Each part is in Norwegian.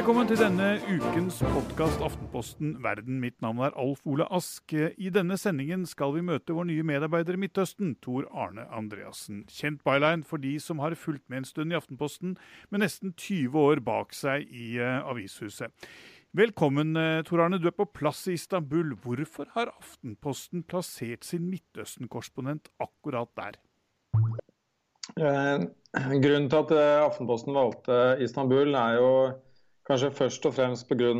Velkommen til denne ukens podkast Aftenposten Verden. Mitt navn er Alf Ole Ask. I denne sendingen skal vi møte vår nye medarbeider i Midtøsten, Tor Arne Andreassen. Kjent byline for de som har fulgt med en stund i Aftenposten, med nesten 20 år bak seg i uh, avishuset. Velkommen, uh, Tor Arne. Du er på plass i Istanbul. Hvorfor har Aftenposten plassert sin Midtøsten-korrespondent akkurat der? Eh, grunnen til at eh, Aftenposten valgte Istanbul, er jo kanskje først og fremst pga.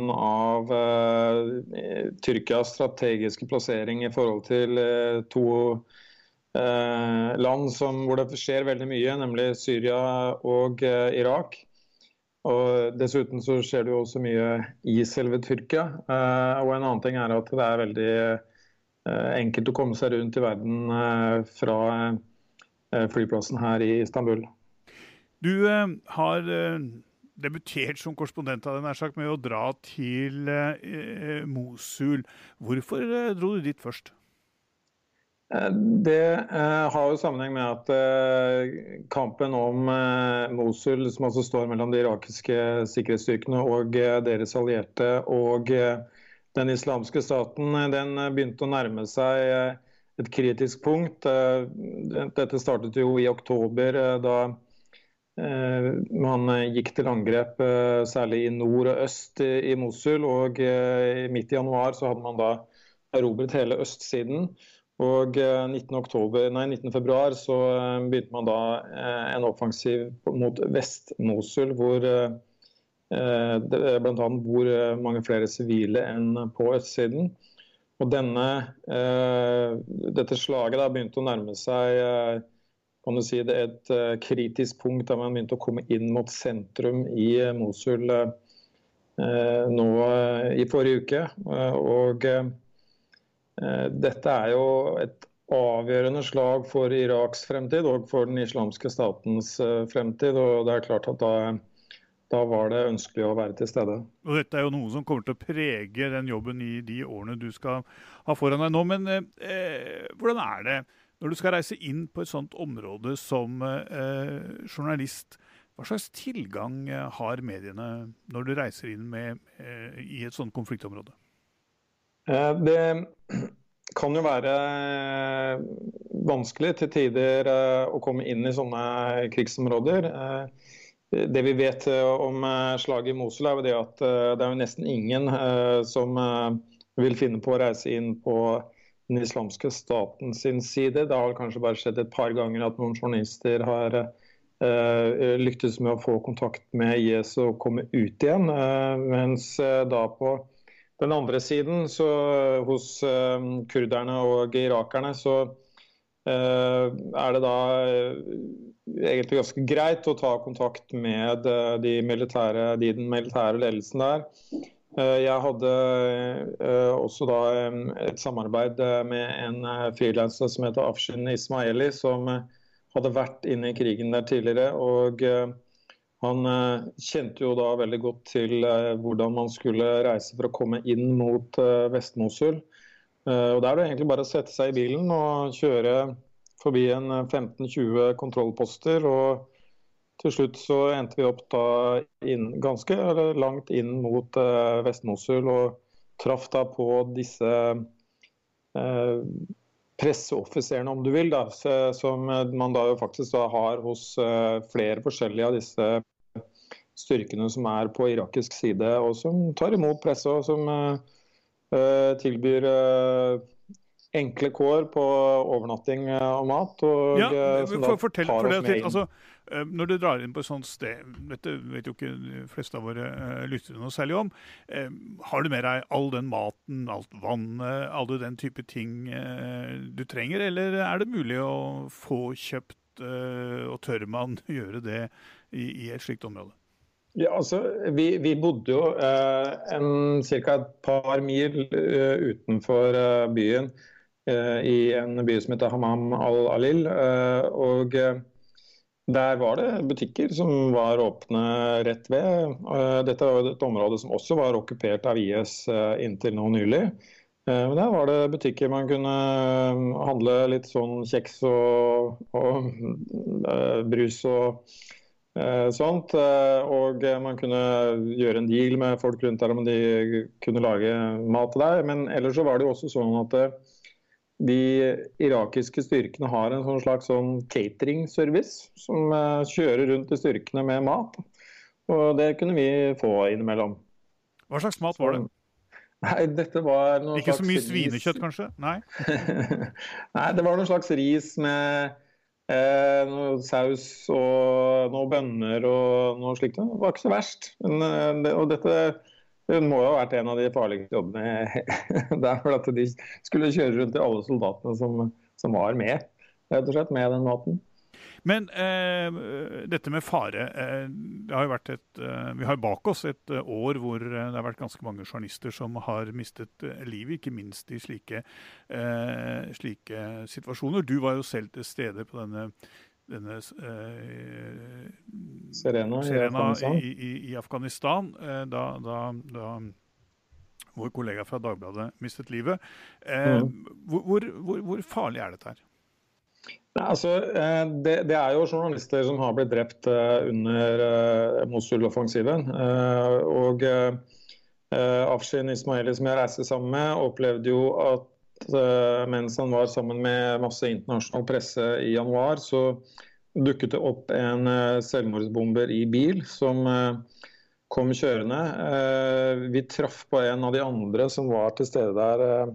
Eh, Tyrkias strategiske plassering i forhold til eh, to eh, land som, hvor det skjer veldig mye, nemlig Syria og eh, Irak. Og Dessuten så skjer det jo også mye i selve Tyrkia. Eh, og en annen ting er at det er veldig eh, enkelt å komme seg rundt i verden eh, fra flyplassen her i Istanbul. Du har debutert som korrespondent av den sagt, med å dra til eh, Mosul. Hvorfor eh, dro du dit først? Eh, Det eh, har jo sammenheng med at eh, kampen om eh, Mosul, som altså står mellom de irakiske sikkerhetsstyrkene og eh, deres allierte, og eh, den islamske staten, eh, den eh, begynte å nærme seg eh, et kritisk punkt. Eh, Dette startet jo i oktober, eh, da eh, man eh, gikk til angrep eh, særlig i nord og øst i Mosul. Og eh, midt i januar så hadde man da erobret hele østsiden. Og eh, 19. Oktober, nei, 19. februar så eh, begynte man da eh, en offensiv mot Vest-Mosul, hvor eh, eh, bl.a. bor eh, mange flere sivile enn på østsiden. Og denne, eh, dette slaget da begynte å nærme seg eh, kan du si det et eh, kritisk punkt da man begynte å komme inn mot sentrum i eh, Mosul eh, nå i forrige uke. Og Dette er jo et avgjørende slag for Iraks fremtid og for den islamske statens fremtid. og det er klart at Da, da var det ønskelig å være til stede. Og Dette er jo noe som kommer til å prege den jobben i de årene du skal ha foran deg nå. Men eh, hvordan er det når du skal reise inn på et sånt område som eh, journalist? Hva slags tilgang eh, har mediene når du reiser inn med, eh, i et sånt konfliktområde? Eh, det kan jo være vanskelig til tider å komme inn i sånne krigsområder. Det vi vet eh, om eh, slaget i Mosul, er jo det at eh, det er jo nesten ingen som vil finne på å reise inn på den islamske staten sin side. Det har kanskje bare skjedd et par ganger at noen journalister har lyktes med å få kontakt med IS og komme ut igjen. Mens da på den andre siden, så hos kurderne og irakerne, så er det da egentlig ganske greit å ta kontakt med eh, de militære, de, den militære ledelsen der. Eh, jeg hadde eh, også da et samarbeid med en frilanser som heter Afshin Ismaili, som hadde vært inne i krigen der tidligere. og han kjente jo da veldig godt til hvordan man skulle reise for å komme inn mot Vest-Mosul. Og Da er det egentlig bare å sette seg i bilen og kjøre forbi en 15-20 eh, kontrollposter. og til slutt så endte vi opp da inn, ganske langt inn mot eh, Vest-Mosul og traff da på disse eh, presseoffiserene, om du vil, da, som man da jo faktisk da har hos eh, flere forskjellige av disse styrkene som er på irakisk side, og som tar imot presse og som tilbyr enkle kår på overnatting eh, og mat. Og, ja, eh, for, fortell, for det, altså, eh, Når du drar inn på et sånt sted, dette vet jo ikke de fleste av våre uh, lyttere noe særlig om, uh, har du med deg all den maten, alt vannet, alle den type ting uh, du trenger, eller er det mulig å få kjøpt, og tør man gjøre det i, et slikt område? Ja, altså, vi, vi bodde jo ca. et par mil utenfor byen. uh, i en by som heter Hamam al-Alil. Eh, og eh, der var det butikker som var åpne rett ved. Dette var et område som også var okkupert av IS inntil nå nylig. Men der var det butikker man kunne handle litt sånn kjeks og, og brus og sånt. Og man kunne gjøre en deal med folk rundt der om de kunne lage mat til deg. Men ellers så var det jo også sånn at de irakiske styrkene har en sånn slags sånn catering-service som uh, kjører rundt i styrkene med mat. Og det kunne vi få innimellom. Hva slags mat var det? Nei, dette var noe Ikke så mye svinekjøtt, kanskje? Nei? Nei, det var noe slags ris med eh, noe saus og noen bønner og noe slikt. Det var ikke så verst. Men, eh, det, og dette hun må jo ha vært en av de farligste jobbene der. For at de skulle kjøre rundt til alle soldatene som, som var med, rett og slett, med den maten. Men eh, dette med fare eh, det har jo vært et, eh, Vi har bak oss et eh, år hvor det har vært ganske mange journalister som har mistet eh, livet, ikke minst i slike, eh, slike situasjoner. Du var jo selv til stede på denne denne eh, Serena, Serena, i Afghanistan, i, i, Afghanistan eh, da, da, da, vår kollega fra Dagbladet mistet livet. Eh, mm. hvor, hvor, hvor, farlig er dette her? Nei, altså, eh, det, det, er jo journalister som har blitt drept eh, under uh, Mosul-offensiven. Og Afshin Ismaili, som jeg reiste sammen med, opplevde jo at Eh, mens han var sammen med masse internasjonal presse i januar, så dukket det opp en eh, selvmordsbomber i bil som eh, kom kjørende. Vi traff på en av de andre som var til stede der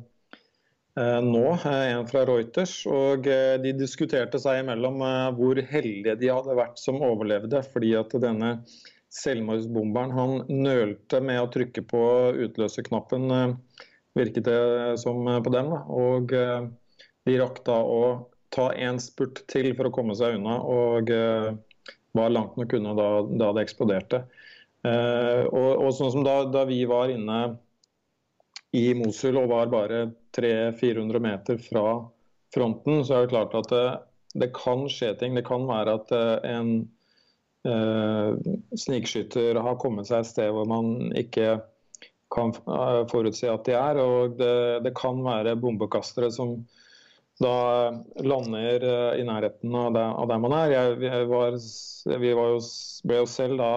nå, en fra Reuters. Og de diskuterte seg imellom hvor heldige de hadde vært som overlevde. Fordi at denne selvmordsbomberen han nølte med å trykke på utløserknappen virket det som på dem. Og eh, de rakk da å ta én spurt til for å komme seg unna, og eh, var langt nok unna da, da det eksploderte. Eh, og, og, sånn som da, da, vi var inne i Mosul og var bare 300-400 meter fra fronten, så er det klart at det, det, kan skje ting. Det kan være at en snikskytter har kommet seg et sted hvor man ikke kan forutse at de er. Og det, det kan være bombekastere som da lander i nærheten av der, av der man er. Jeg, var, vi jo, ble jo selv da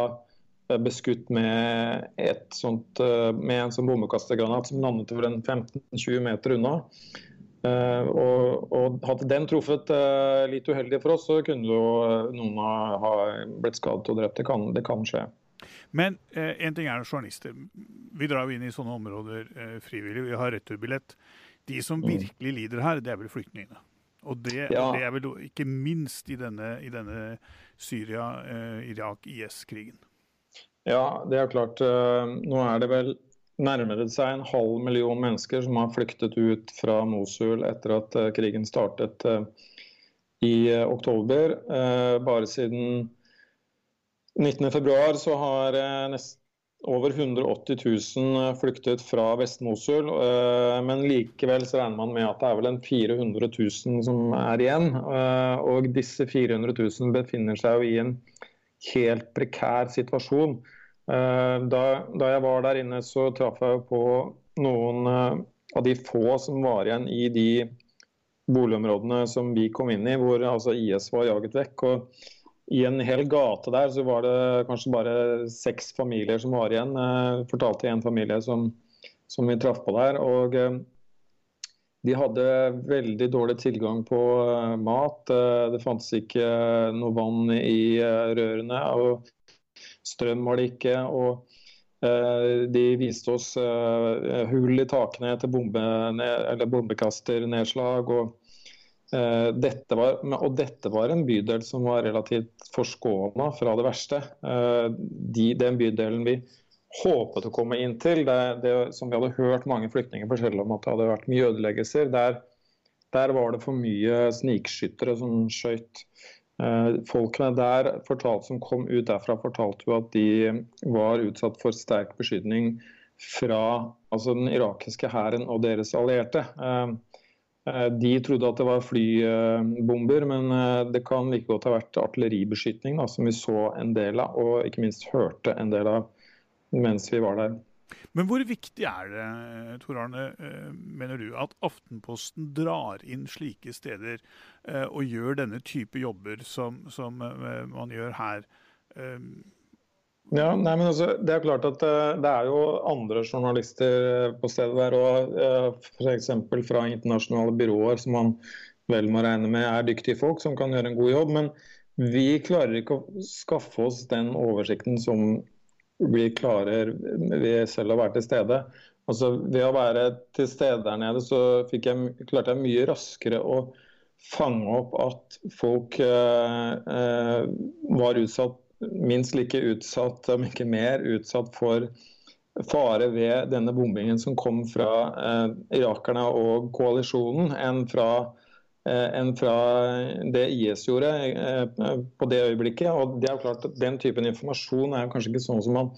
beskutt med, sånt, eh, med en sånn bombekastergranat som landet vel 15-20 meter unna. Uh, og, og, Hadde den truffet uh, litt uheldig for oss, så kunne jo noen ha blitt skadet og drept. Det kan, det kan skje. Men eh, en ting er journalister. Vi drar jo inn i sånne områder frivillig. Vi har returbillett. De som mm. virkelig lider her, det er vel flyktningene. Og det, ja. det er vel ikke minst i denne, i denne Syria-Irak-IS-krigen. Ja, det er klart. Eh, nå er det vel nærmere seg en halv million mennesker som har flyktet ut fra Mosul etter at eh, krigen startet eh, i oktober. Bare siden 19.2 så har over 180 000 flyktet fra Vest-Mosul. Men likevel så regner man med at det er vel en 400 000 som er igjen. Og disse 400 000 befinner seg jo i en helt prekær situasjon. Eh, da, da, jeg var der inne, så traff jeg på noen eh, av de få som var igjen i de boligområdene som vi kom inn i, hvor altså, IS var jaget vekk. og I en hel gate der så var det kanskje bare seks familier som var igjen. Jeg fortalte en familie som, som vi traff på der. og de hadde veldig dårlig tilgang på mat. Det fantes ikke noe vann i rørene. og Strøm var det ikke. og De viste oss hull i takene etter bombe, bombekasternedslag. Og, dette var, og dette var en bydel som var relativt forskåna fra det verste. De, den bydelen vi håpet å komme inn til, det, det, som vi hadde hørt mange flyktninger fortelle om at det hadde vært mye ødeleggelser, der, der var det for mye snikskyttere som skøyt. Eh, folkene der fortalt, som kom ut derfra, fortalte jo at de var utsatt for sterk beskytning fra altså den irakiske hæren og deres allierte. Eh, eh, de trodde at det var flybomber, men det kan like godt ha vært artilleribeskytning, da, som vi så en del av, og ikke minst hørte en del av mens vi var der. Men hvor viktig er det, Tor Arne, eh, mener du, at Aftenposten drar inn slike steder eh, og gjør denne type jobber som, som eh, man gjør her? Ja, nei, men altså, Det er klart at det er jo andre journalister på stedet der òg. F.eks. fra internasjonale byråer som man vel må regne med er dyktige folk som kan gjøre en god jobb. Men vi klarer ikke å skaffe oss den oversikten som vi klarer ved selv å være til stede. Altså, ved å være til stede der nede, så jeg, klarte jeg mye raskere å fange opp at folk eh, eh, var utsatt, minst like utsatt, om ikke mer utsatt for fare ved denne bombingen som kom fra eh, irakerne og koalisjonen, enn fra Eh, enn fra det IS gjorde eh, på det øyeblikket. Og det er jo klart at Den typen informasjon er jo kanskje ikke sånn som, man,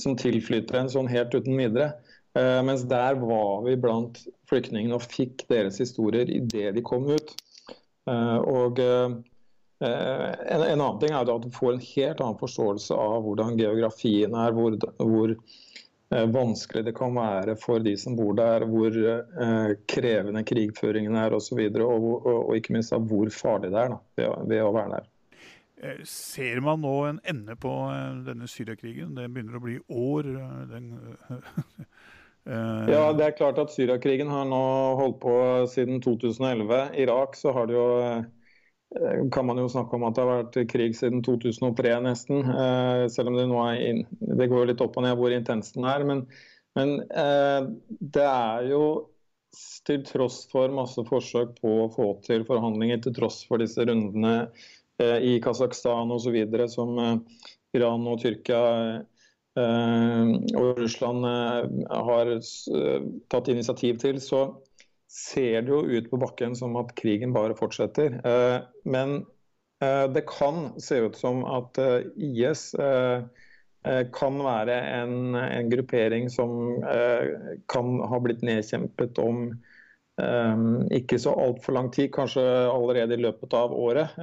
som tilflyter en sånn helt uten videre. Eh, mens der var vi blant flyktningene og fikk deres historier idet de kom ut. Og en, annen ting er at du får en helt annen forståelse av hvordan geografien er, hvor, hvor Eh, vanskelig det kan være for de som bor der, hvor eh, krevende krigføringen er osv. Og, og, og, og ikke minst av hvor farlig det er da, ved, ved, å være der. Eh, ser man nå en ende på denne Syriakrigen? Det begynner å bli år. Den, ja, det er klart at Syriakrigen har nå holdt på siden 2011. Irak så har det jo Eh, kan man jo snakke om at det har vært krig siden 2003 nesten. Eh, selv om det nå er inn, det går litt opp og ned hvor intens den er. Men, men eh, det er jo til tross for masse forsøk på å få til forhandlinger, til tross for disse rundene eh, i Kasakhstan osv. som eh, Iran og Tyrkia eh, og Russland har tatt initiativ til, så ser det jo ut på bakken som at krigen bare fortsetter. Eh, men eh, det kan se ut som at eh, IS kan være en, en gruppering som kan ha blitt nedkjempet om ikke så altfor lang tid, kanskje allerede i løpet av året.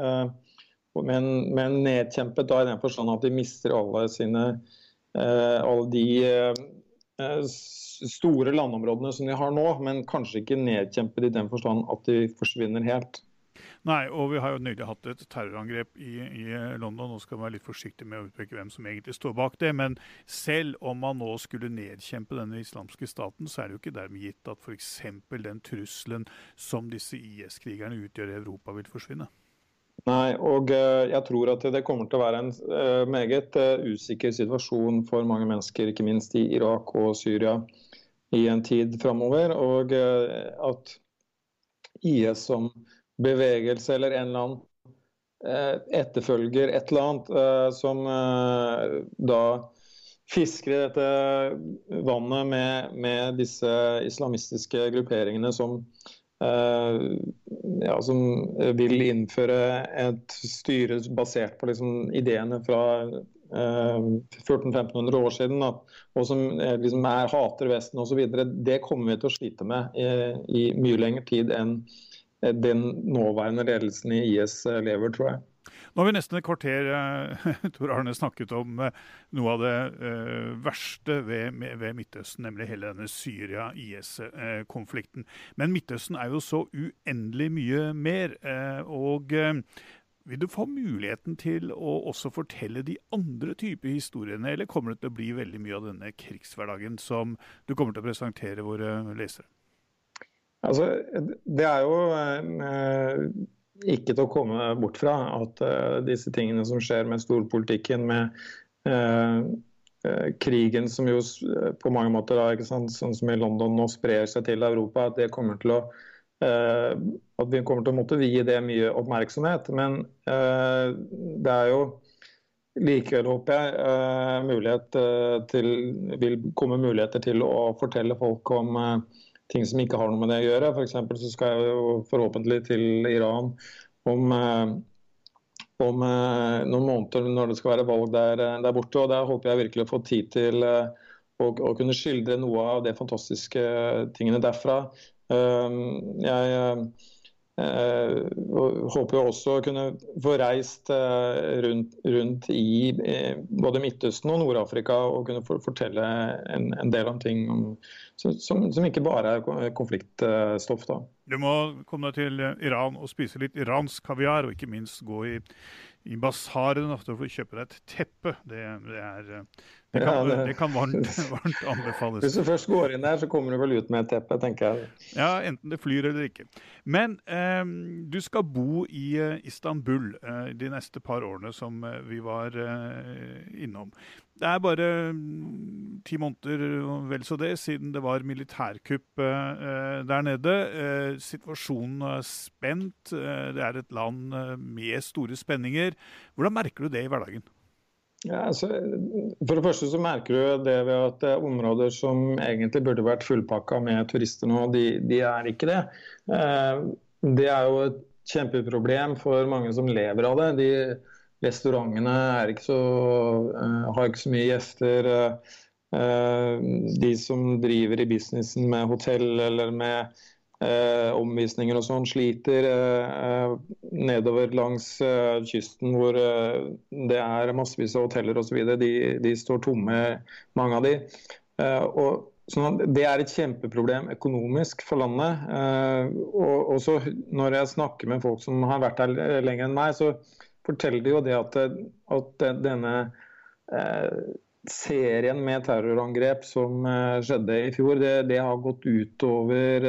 men, men nedkjempet da i den forstand at de mister alle sine alle de store landområdene som de har nå, men kanskje ikke nedkjempet i den forstand at de forsvinner helt. Nei, og vi har jo nylig hatt et terrorangrep i, i London. Nå skal man være litt forsiktig med å utpeke hvem som egentlig står bak det. Men selv om man nå skulle nedkjempe denne islamske staten, så er det jo ikke dermed gitt at f.eks. den trusselen som disse IS-krigerne utgjør i Europa, vil forsvinne. Nei, og uh, jeg tror at det kommer til å være en uh, meget usikker situasjon for mange mennesker, ikke minst i Irak og Syria i en tid framover. Og at IS som bevegelse eller en eller annen etterfølger et eller annet som da fisker i dette vannet med, med disse islamistiske grupperingene som Eh, ja, som vil innføre et styre basert på liksom ideene fra eh, 1400-1500 år siden, og som eh, liksom er, hater Vesten osv., det kommer vi til å slite med i, i mye lengre tid enn den nåværende ledelsen i IS lever, tror jeg. Nå har vi nesten et kvarter eh, Tor Arne, snakket om eh, noe av det eh, verste ved, ved Midtøsten, nemlig hele denne Syria-IS-konflikten. Men Midtøsten er jo så uendelig mye mer. og vil du få muligheten til å også fortelle de andre typer historiene, eller kommer det til å bli veldig mye av denne krigshverdagen som du kommer til å presentere våre lesere? Altså, det er jo ikke til å komme bort fra at eh, disse tingene som skjer med storpolitikken, med uh, uh, krigen som jo på mange måter, da, sånn som i London nå sprer seg til Europa, at det kommer til å at vi kommer til å måtte vie det mye oppmerksomhet. Men det er jo likevel, håper jeg, mulighet til, vil komme muligheter til å fortelle folk om ting som ikke har noe med det å gjøre. F.eks. så skal jeg jo forhåpentlig til Iran om, eh, om eh, noen måneder når det skal være valg der, eh, der borte. og Der håper jeg virkelig å få tid til å, å kunne skildre noe av de fantastiske tingene derfra. Jeg Uh, håper jo også å kunne få reist uh, rundt, rundt, i både Midtøsten og Nord-Afrika og kunne fortelle en, en, del om ting om, som, som, ikke bare er konfliktstoff. da. Du må komme deg til Iran og spise litt iransk kaviar, og ikke minst gå i, i basaren for å kjøpe deg et teppe. Det, det er det kan, ja, det... det kan varmt, varmt, anbefales. Hvis du først går inn der, så kommer du vel ut med et teppe, tenker jeg. Ja, enten det flyr eller ikke. Men eh, du skal bo i uh, Istanbul eh, de neste par årene som uh, vi var eh, innom. Det er bare mm, ti måneder og vel så det siden det var militærkupp der nede. situasjonen er spent. det er et land med store spenninger. Hvordan merker du det i hverdagen? Ja, altså, for det første så merker du det ved at er områder som egentlig burde vært fullpakka med turister nå, de, de er ikke det. Eh, det er jo et kjempeproblem for mange som lever av det. De Restaurantene ikke så, eh, har ikke så mye gjester. Eh, de som driver i businessen med hotell eller med eh, omvisninger og sånn, sliter eh, nedover langs eh, kysten hvor eh, det er massevis av hoteller osv. De, de står tomme, mange av de. Eh, og sånn det er et kjempeproblem økonomisk for landet. Eh, og også når jeg snakker med folk som har vært her lenger enn meg, så forteller jo det at, at denne serien med terrorangrep som skjedde i fjor, det, det har gått utover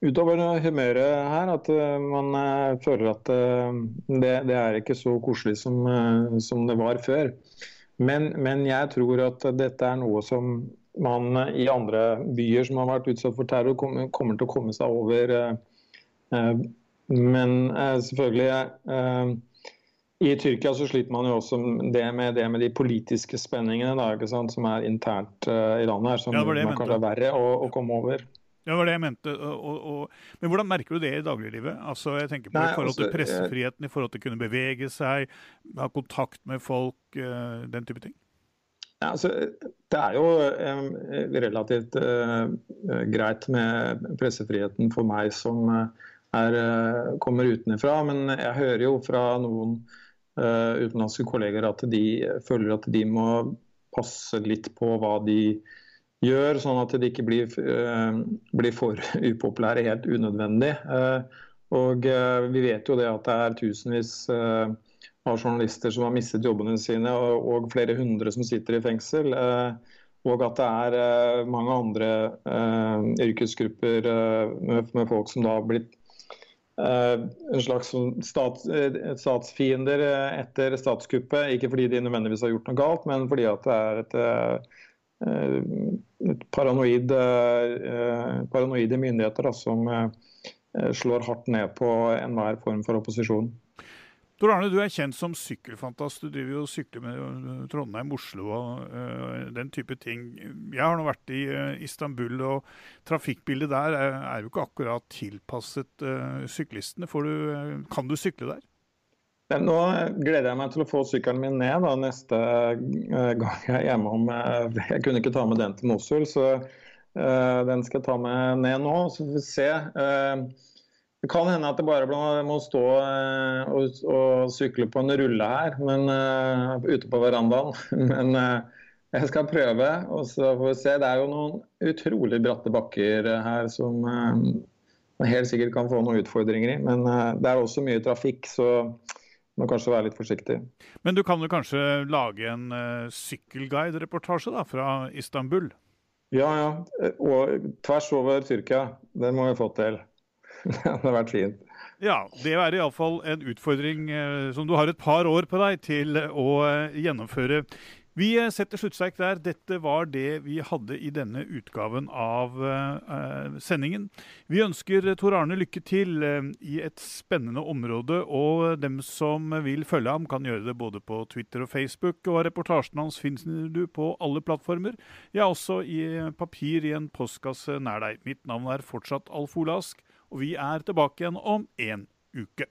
utover humøret her at uh, man uh, føler at uh, det, det, er ikke så koselig som, som det var før. Men, men, jeg tror at dette er noe som man i andre byer som har vært utsatt for terror, kommer, kommer til å komme seg over. Men selvfølgelig i Tyrkia så sliter man jo også det med, det med de politiske spenningene da, som er internt i landet, her, som ja, man kanskje er verre å, å komme over. Ja, Det var det jeg mente. Og, og, men hvordan merker du det i dagliglivet? Altså, jeg tenker på Nei, I forhold til altså, pressefriheten, i forhold til å kunne bevege seg, ha kontakt med folk, uh, den type ting? Ja, altså, det er jo um, relativt uh, greit med pressefriheten for meg som, uh, er, kommer utenfra. Men jeg hører jo fra noen utenlandske kolleger at de føler at de må passe litt på hva de gjør, sånn at de ikke blir, blir for upopulære helt unødvendig. Og vi vet jo det at det er tusenvis av journalister som har mistet jobbene sine, og, flere hundre som sitter i fengsel. Eh, og at det er eh, mange andre eh, yrkesgrupper med, folk som da har blitt en slags stats, statsfiender etter statskuppet. Ikke fordi de nødvendigvis har gjort noe galt, men fordi det er et, et paranoid, paranoide myndigheter da, som slår hardt ned på enhver form for opposisjon. Tor Arne, du er kjent som sykkelfantast. Du driver jo og sykler med øh, Trondheim, Oslo og uh, den type ting. Jeg har nå vært i uh, Istanbul, og trafikkbildet der er, er jo ikke akkurat tilpasset uh, syklistene. Du, kan du sykle der? Nå gleder jeg meg til å få sykkelen min ned da, neste gang jeg er hjemme. Om, jeg kunne ikke ta med den til Mosul, så den skal jeg ta med ned nå. Så får vi se. Det kan hende at det bare må stå eh, og, og sykle på en rulle her, men, uh, ute på verandaen. Men uh, jeg skal prøve, og så får vi se. Det er jo noen utrolig bratte bakker her som uh, man helt sikkert kan få noen utfordringer i. Men det er også mye trafikk, så må kanskje være litt forsiktig. Men du kan jo kanskje lage en sykkelguide-reportasje fra Istanbul? Ja, ja. Og tvers over Tyrkia. Det må vi få til. det hadde vært fint. Ja, det er iallfall en utfordring eh, som du har et par år på deg til å eh, gjennomføre. Vi eh, setter sluttsterk der. Dette var det vi hadde i denne utgaven av sendingen. Vi ønsker Tor Arne lykke til i et spennende område. Og dem som vil følge ham, kan gjøre det både på Twitter og Facebook. Og reportasjen hans finner du på alle plattformer. Ja, også i papir i en postkasse nær deg. Mitt navn er fortsatt Alf Ole Ask. Og vi er tilbake igjen om en uke.